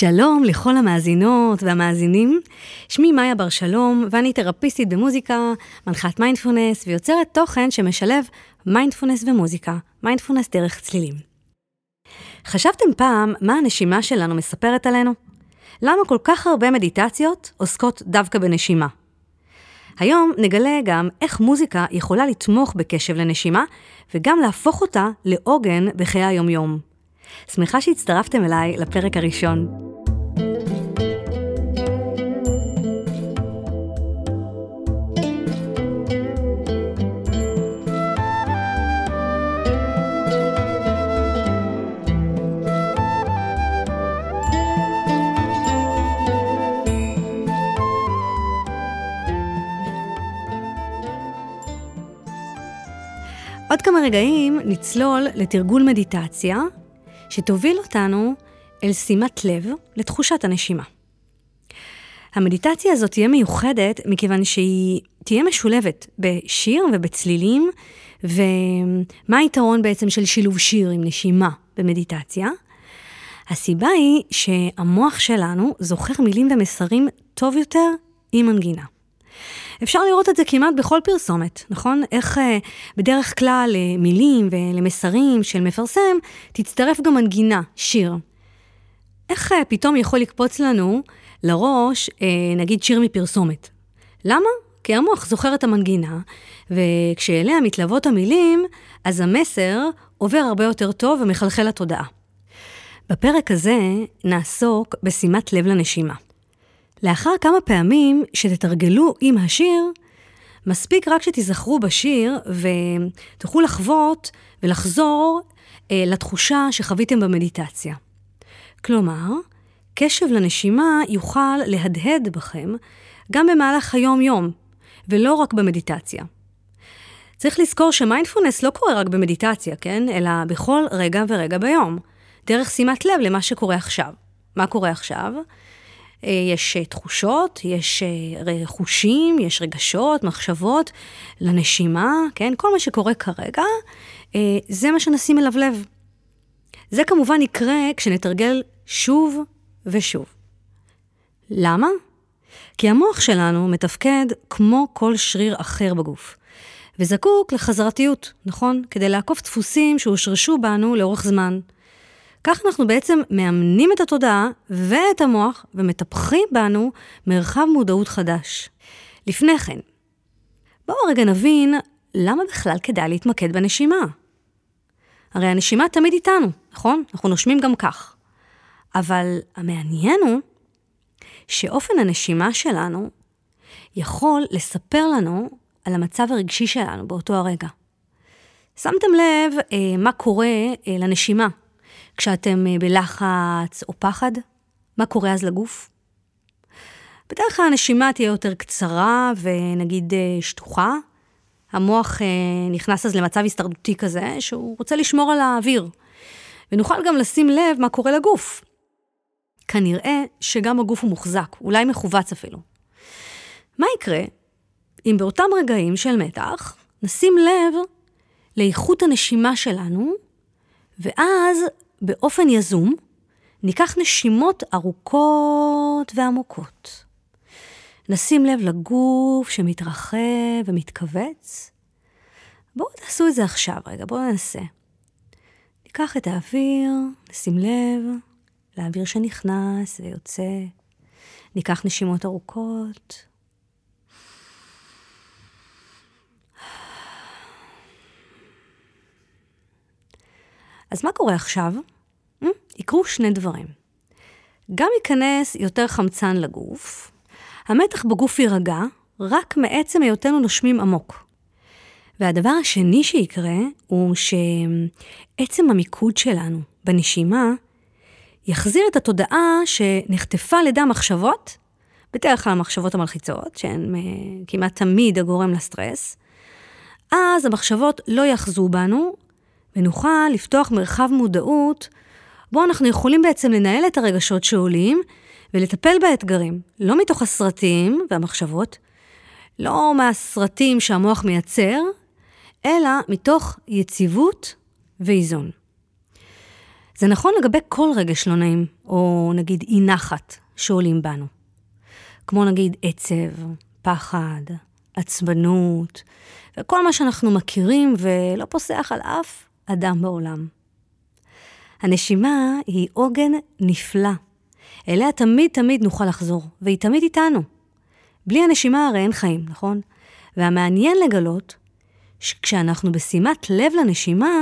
שלום לכל המאזינות והמאזינים, שמי מאיה בר שלום ואני תרפיסטית במוזיקה, מנחת מיינדפולנס ויוצרת תוכן שמשלב מיינדפולנס ומוזיקה, מיינדפולנס דרך צלילים. חשבתם פעם מה הנשימה שלנו מספרת עלינו? למה כל כך הרבה מדיטציות עוסקות דווקא בנשימה? היום נגלה גם איך מוזיקה יכולה לתמוך בקשב לנשימה וגם להפוך אותה לעוגן בחיי היומיום. שמחה שהצטרפתם אליי לפרק הראשון. עוד כמה רגעים נצלול לתרגול מדיטציה שתוביל אותנו אל שימת לב לתחושת הנשימה. המדיטציה הזאת תהיה מיוחדת מכיוון שהיא תהיה משולבת בשיר ובצלילים, ומה היתרון בעצם של שילוב שיר עם נשימה במדיטציה? הסיבה היא שהמוח שלנו זוכר מילים ומסרים טוב יותר עם מנגינה. אפשר לראות את זה כמעט בכל פרסומת, נכון? איך uh, בדרך כלל למילים ולמסרים של מפרסם, תצטרף גם מנגינה, שיר. איך uh, פתאום יכול לקפוץ לנו לראש, uh, נגיד, שיר מפרסומת? למה? כי המוח זוכר את המנגינה, וכשאליה מתלוות המילים, אז המסר עובר הרבה יותר טוב ומחלחל לתודעה. בפרק הזה נעסוק בשימת לב לנשימה. לאחר כמה פעמים שתתרגלו עם השיר, מספיק רק שתיזכרו בשיר ותוכלו לחוות ולחזור אה, לתחושה שחוויתם במדיטציה. כלומר, קשב לנשימה יוכל להדהד בכם גם במהלך היום-יום, ולא רק במדיטציה. צריך לזכור שמיינדפולנס לא קורה רק במדיטציה, כן? אלא בכל רגע ורגע ביום, דרך שימת לב למה שקורה עכשיו. מה קורה עכשיו? אה, יש אה, תחושות, יש אה, חושים, יש רגשות, מחשבות, לנשימה, כן? כל מה שקורה כרגע, זה מה שנשים אליו לב. זה כמובן יקרה כשנתרגל שוב ושוב. למה? כי המוח שלנו מתפקד כמו כל שריר אחר בגוף, וזקוק לחזרתיות, נכון? כדי לעקוף דפוסים שהושרשו בנו לאורך זמן. כך אנחנו בעצם מאמנים את התודעה ואת המוח ומטפחים בנו מרחב מודעות חדש. לפני כן, בואו רגע נבין למה בכלל כדאי להתמקד בנשימה. הרי הנשימה תמיד איתנו, נכון? אנחנו נושמים גם כך. אבל המעניין הוא שאופן הנשימה שלנו יכול לספר לנו על המצב הרגשי שלנו באותו הרגע. שמתם לב אה, מה קורה אה, לנשימה כשאתם אה, בלחץ או פחד? מה קורה אז לגוף? בדרך כלל הנשימה תהיה יותר קצרה ונגיד אה, שטוחה. המוח אה, נכנס אז למצב הסתרדותי כזה, שהוא רוצה לשמור על האוויר. ונוכל גם לשים לב מה קורה לגוף. כנראה שגם הגוף הוא מוחזק, אולי מכווץ אפילו. מה יקרה אם באותם רגעים של מתח נשים לב לאיכות הנשימה שלנו, ואז באופן יזום, ניקח נשימות ארוכות ועמוקות. נשים לב לגוף שמתרחב ומתכווץ. בואו תעשו את זה עכשיו, רגע, בואו ננסה. ניקח את האוויר, נשים לב לאוויר שנכנס ויוצא. ניקח נשימות ארוכות. אז מה קורה עכשיו? Hmm? יקרו שני דברים. גם ייכנס יותר חמצן לגוף, המתח בגוף יירגע רק מעצם היותנו נושמים עמוק. והדבר השני שיקרה הוא שעצם המיקוד שלנו בנשימה יחזיר את התודעה שנחטפה על ידי המחשבות, בדרך כלל המחשבות המלחיצות, שהן אה, כמעט תמיד הגורם לסטרס, אז המחשבות לא יאחזו בנו, ונוכל לפתוח מרחב מודעות בו אנחנו יכולים בעצם לנהל את הרגשות שעולים ולטפל באתגרים, לא מתוך הסרטים והמחשבות, לא מהסרטים שהמוח מייצר, אלא מתוך יציבות ואיזון. זה נכון לגבי כל רגש לא נעים, או נגיד אי נחת שעולים בנו. כמו נגיד עצב, פחד, עצבנות, וכל מה שאנחנו מכירים ולא פוסח על אף אדם בעולם. הנשימה היא עוגן נפלא. אליה תמיד תמיד נוכל לחזור, והיא תמיד איתנו. בלי הנשימה הרי אין חיים, נכון? והמעניין לגלות שכשאנחנו בשימת לב לנשימה,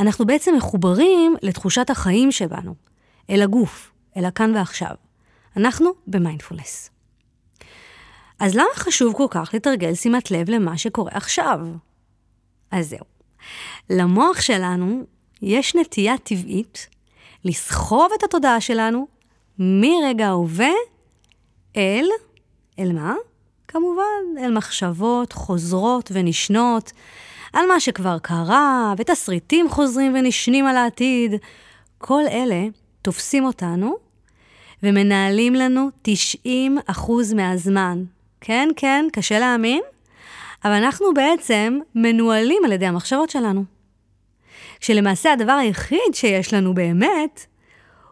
אנחנו בעצם מחוברים לתחושת החיים שבנו, אל הגוף, אל הכאן ועכשיו. אנחנו במיינדפולנס. אז למה חשוב כל כך לתרגל שימת לב למה שקורה עכשיו? אז זהו. למוח שלנו יש נטייה טבעית לסחוב את התודעה שלנו מרגע ההווה אל, אל מה? כמובן, אל מחשבות חוזרות ונשנות על מה שכבר קרה, ותסריטים חוזרים ונשנים על העתיד. כל אלה תופסים אותנו ומנהלים לנו 90% מהזמן. כן, כן, קשה להאמין, אבל אנחנו בעצם מנוהלים על ידי המחשבות שלנו. כשלמעשה הדבר היחיד שיש לנו באמת,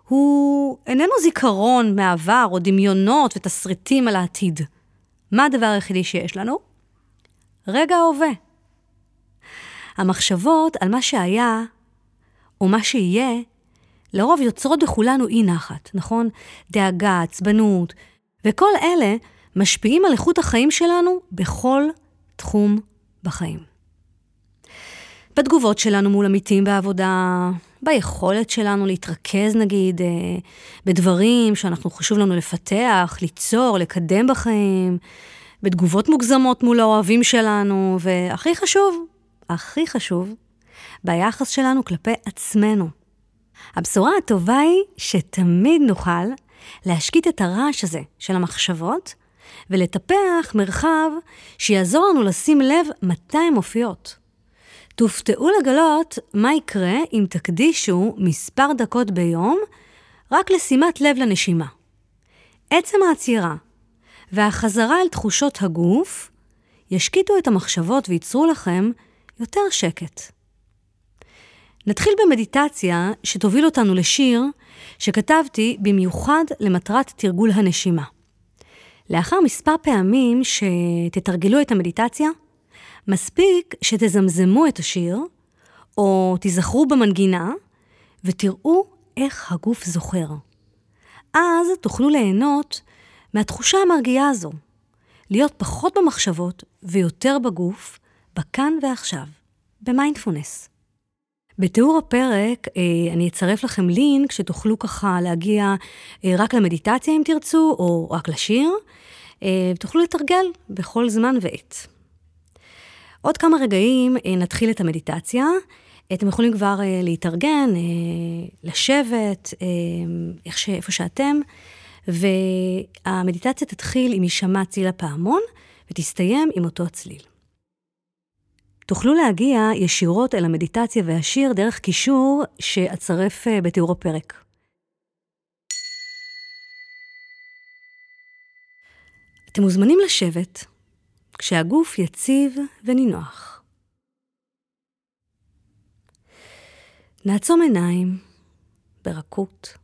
הוא איננו זיכרון מעבר או דמיונות ותסריטים על העתיד. מה הדבר היחידי שיש לנו? רגע ההווה. המחשבות על מה שהיה או מה שיהיה, לרוב יוצרות בכולנו אי נחת, נכון? דאגה, עצבנות, וכל אלה משפיעים על איכות החיים שלנו בכל תחום בחיים. בתגובות שלנו מול עמיתים בעבודה, ביכולת שלנו להתרכז נגיד אה, בדברים שאנחנו חשוב לנו לפתח, ליצור, לקדם בחיים, בתגובות מוגזמות מול האוהבים שלנו, והכי חשוב, הכי חשוב, ביחס שלנו כלפי עצמנו. הבשורה הטובה היא שתמיד נוכל להשקיט את הרעש הזה של המחשבות ולטפח מרחב שיעזור לנו לשים לב מתי הן מופיעות. תופתעו לגלות מה יקרה אם תקדישו מספר דקות ביום רק לשימת לב לנשימה. עצם העצירה והחזרה אל תחושות הגוף ישקיטו את המחשבות וייצרו לכם יותר שקט. נתחיל במדיטציה שתוביל אותנו לשיר שכתבתי במיוחד למטרת תרגול הנשימה. לאחר מספר פעמים שתתרגלו את המדיטציה, מספיק שתזמזמו את השיר, או תיזכרו במנגינה, ותראו איך הגוף זוכר. אז תוכלו ליהנות מהתחושה המרגיעה הזו, להיות פחות במחשבות ויותר בגוף, בכאן ועכשיו, במיינדפולנס. בתיאור הפרק אה, אני אצרף לכם לינק שתוכלו ככה להגיע אה, רק למדיטציה אם תרצו, או רק לשיר, אה, תוכלו לתרגל בכל זמן ועת. עוד כמה רגעים נתחיל את המדיטציה. אתם יכולים כבר להתארגן, לשבת, איך ש... איפה שאתם, והמדיטציה תתחיל עם הישמע ציל הפעמון, ותסתיים עם אותו הצליל. תוכלו להגיע ישירות אל המדיטציה והשיר דרך קישור שאצרף אה, בתיאור הפרק. אתם מוזמנים לשבת כשהגוף יציב ונינוח. נעצום עיניים ברכות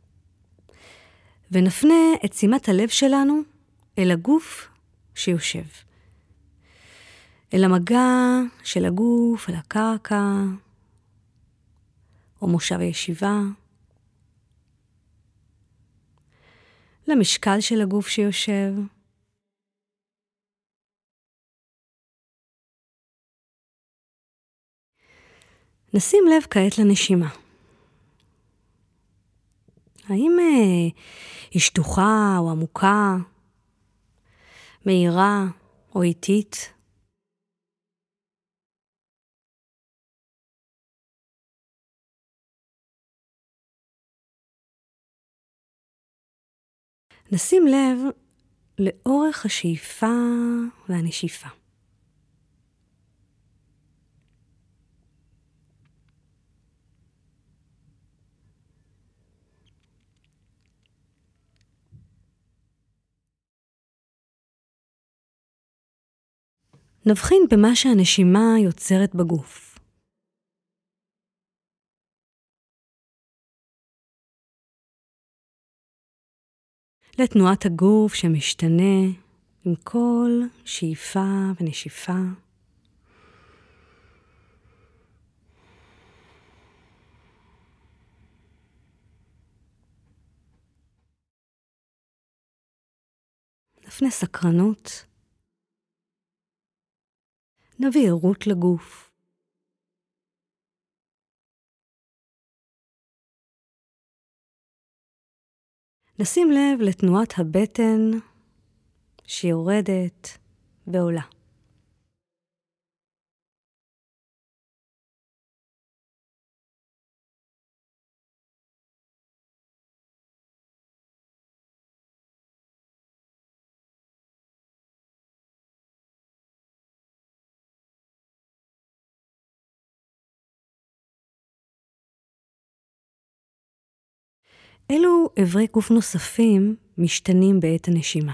ונפנה את שימת הלב שלנו אל הגוף שיושב. אל המגע של הגוף, אל הקרקע, או מושב הישיבה, למשקל של הגוף שיושב. נשים לב כעת לנשימה. האם אה, היא שטוחה או עמוקה, מהירה או איטית? נשים לב לאורך השאיפה והנשיפה. נבחין במה שהנשימה יוצרת בגוף. לתנועת הגוף שמשתנה עם כל שאיפה ונשיפה. נפנה סקרנות. נביא ערות לגוף. נשים לב לתנועת הבטן שיורדת ועולה. אילו אברי גוף נוספים משתנים בעת הנשימה.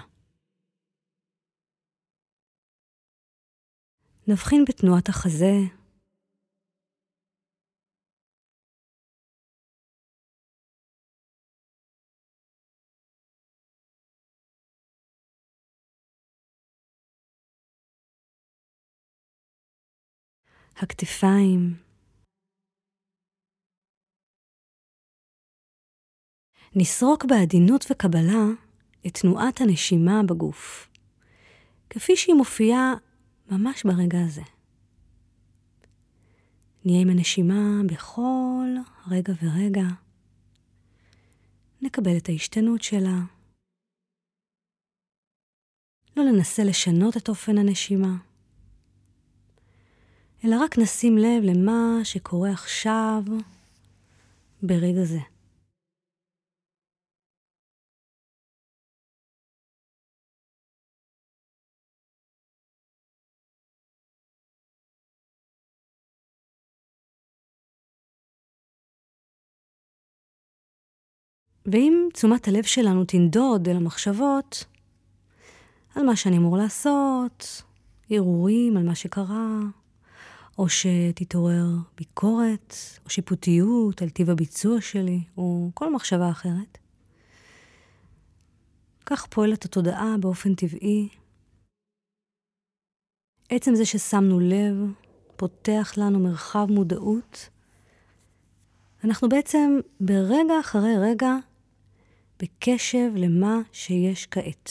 נבחין בתנועת החזה, הכתפיים, נסרוק בעדינות וקבלה את תנועת הנשימה בגוף, כפי שהיא מופיעה ממש ברגע הזה. נהיה עם הנשימה בכל רגע ורגע. נקבל את ההשתנות שלה. לא ננסה לשנות את אופן הנשימה, אלא רק נשים לב למה שקורה עכשיו, ברגע זה. ואם תשומת הלב שלנו תנדוד אל המחשבות, על מה שאני אמור לעשות, הרהורים על מה שקרה, או שתתעורר ביקורת, או שיפוטיות על טיב הביצוע שלי, או כל מחשבה אחרת. כך פועלת התודעה באופן טבעי. עצם זה ששמנו לב, פותח לנו מרחב מודעות. אנחנו בעצם ברגע אחרי רגע בקשב למה שיש כעת.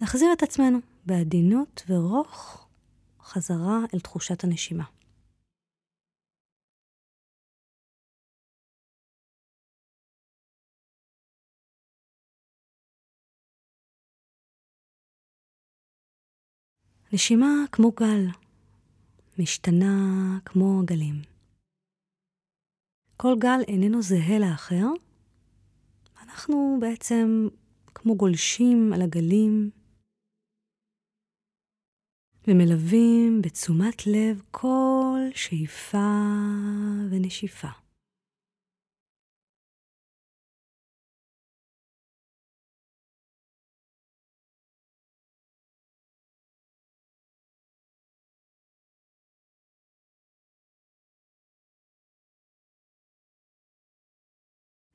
נחזיר את עצמנו בעדינות ורוך חזרה אל תחושת הנשימה. נשימה כמו גל, משתנה כמו גלים. כל גל איננו זהה לאחר, אנחנו בעצם כמו גולשים על הגלים ומלווים בתשומת לב כל שאיפה ונשיפה.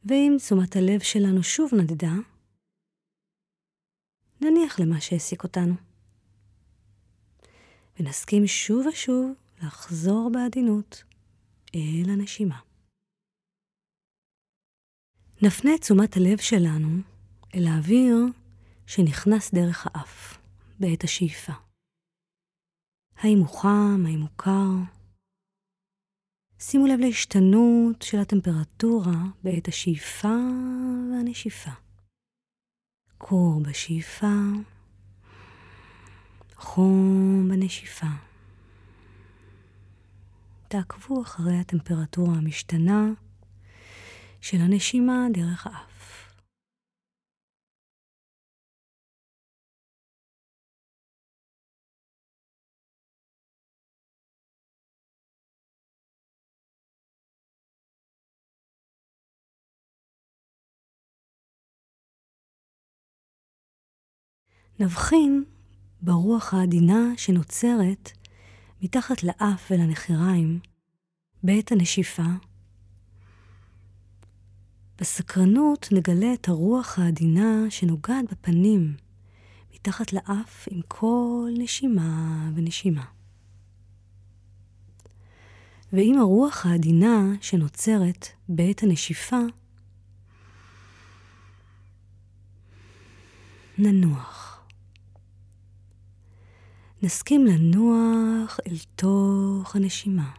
ואם תשומת הלב שלנו שוב נדדה, נניח למה שהעסיק אותנו. ונסכים שוב ושוב לחזור בעדינות אל הנשימה. נפנה את תשומת הלב שלנו אל האוויר שנכנס דרך האף בעת השאיפה. האם הוא חם, האם הוא קר? שימו לב להשתנות של הטמפרטורה בעת השאיפה והנשיפה. קור בשאיפה, חום בנשיפה. תעקבו אחרי הטמפרטורה המשתנה של הנשימה דרך האף. נבחין ברוח העדינה שנוצרת מתחת לאף ולנחיריים בעת הנשיפה, בסקרנות נגלה את הרוח העדינה שנוגעת בפנים, מתחת לאף עם כל נשימה ונשימה. ועם הרוח העדינה שנוצרת בעת הנשיפה, ננוח. נסכים לנוח אל תוך הנשימה.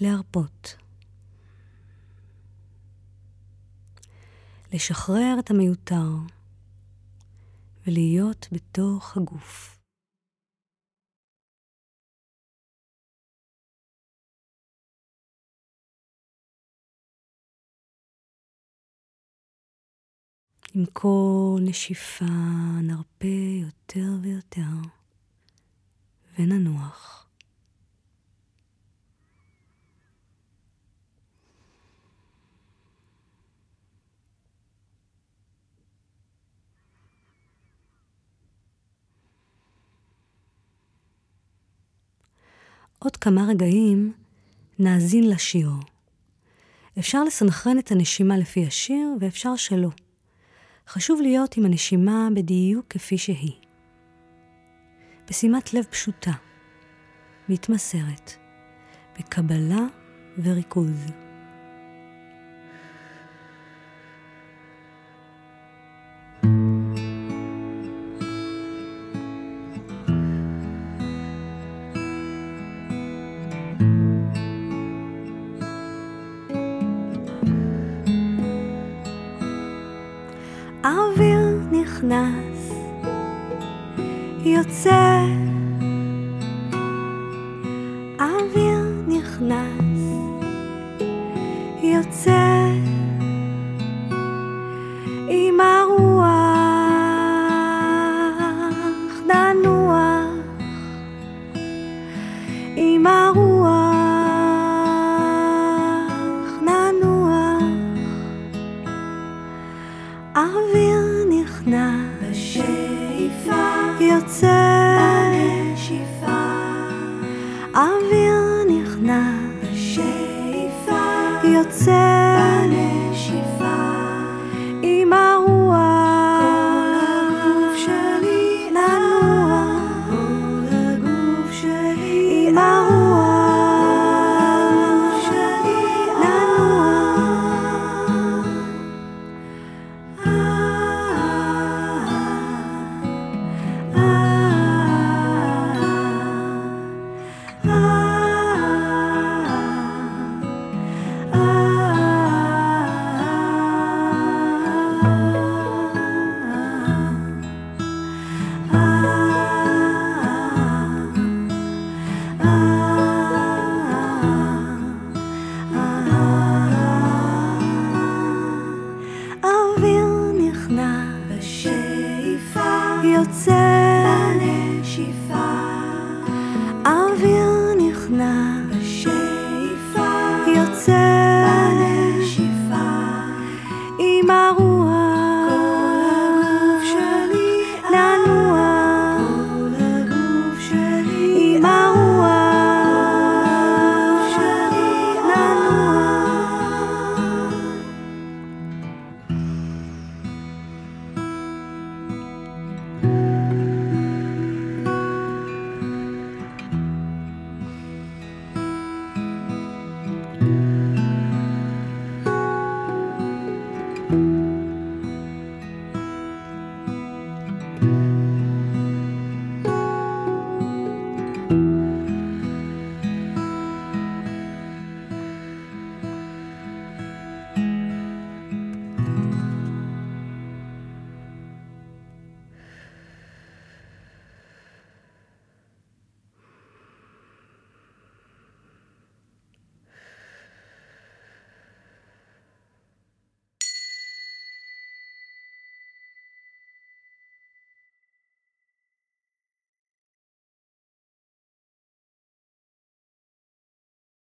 להרפות. לשחרר את המיותר ולהיות בתוך הגוף. עם כל נשיפה נרפה יותר ויותר וננוח. עוד כמה רגעים נאזין לשיר. אפשר לסנכרן את הנשימה לפי השיר ואפשר שלא. חשוב להיות עם הנשימה בדיוק כפי שהיא. בשימת לב פשוטה, מתמסרת, בקבלה וריכוז. נכנס, יוצא, יוצא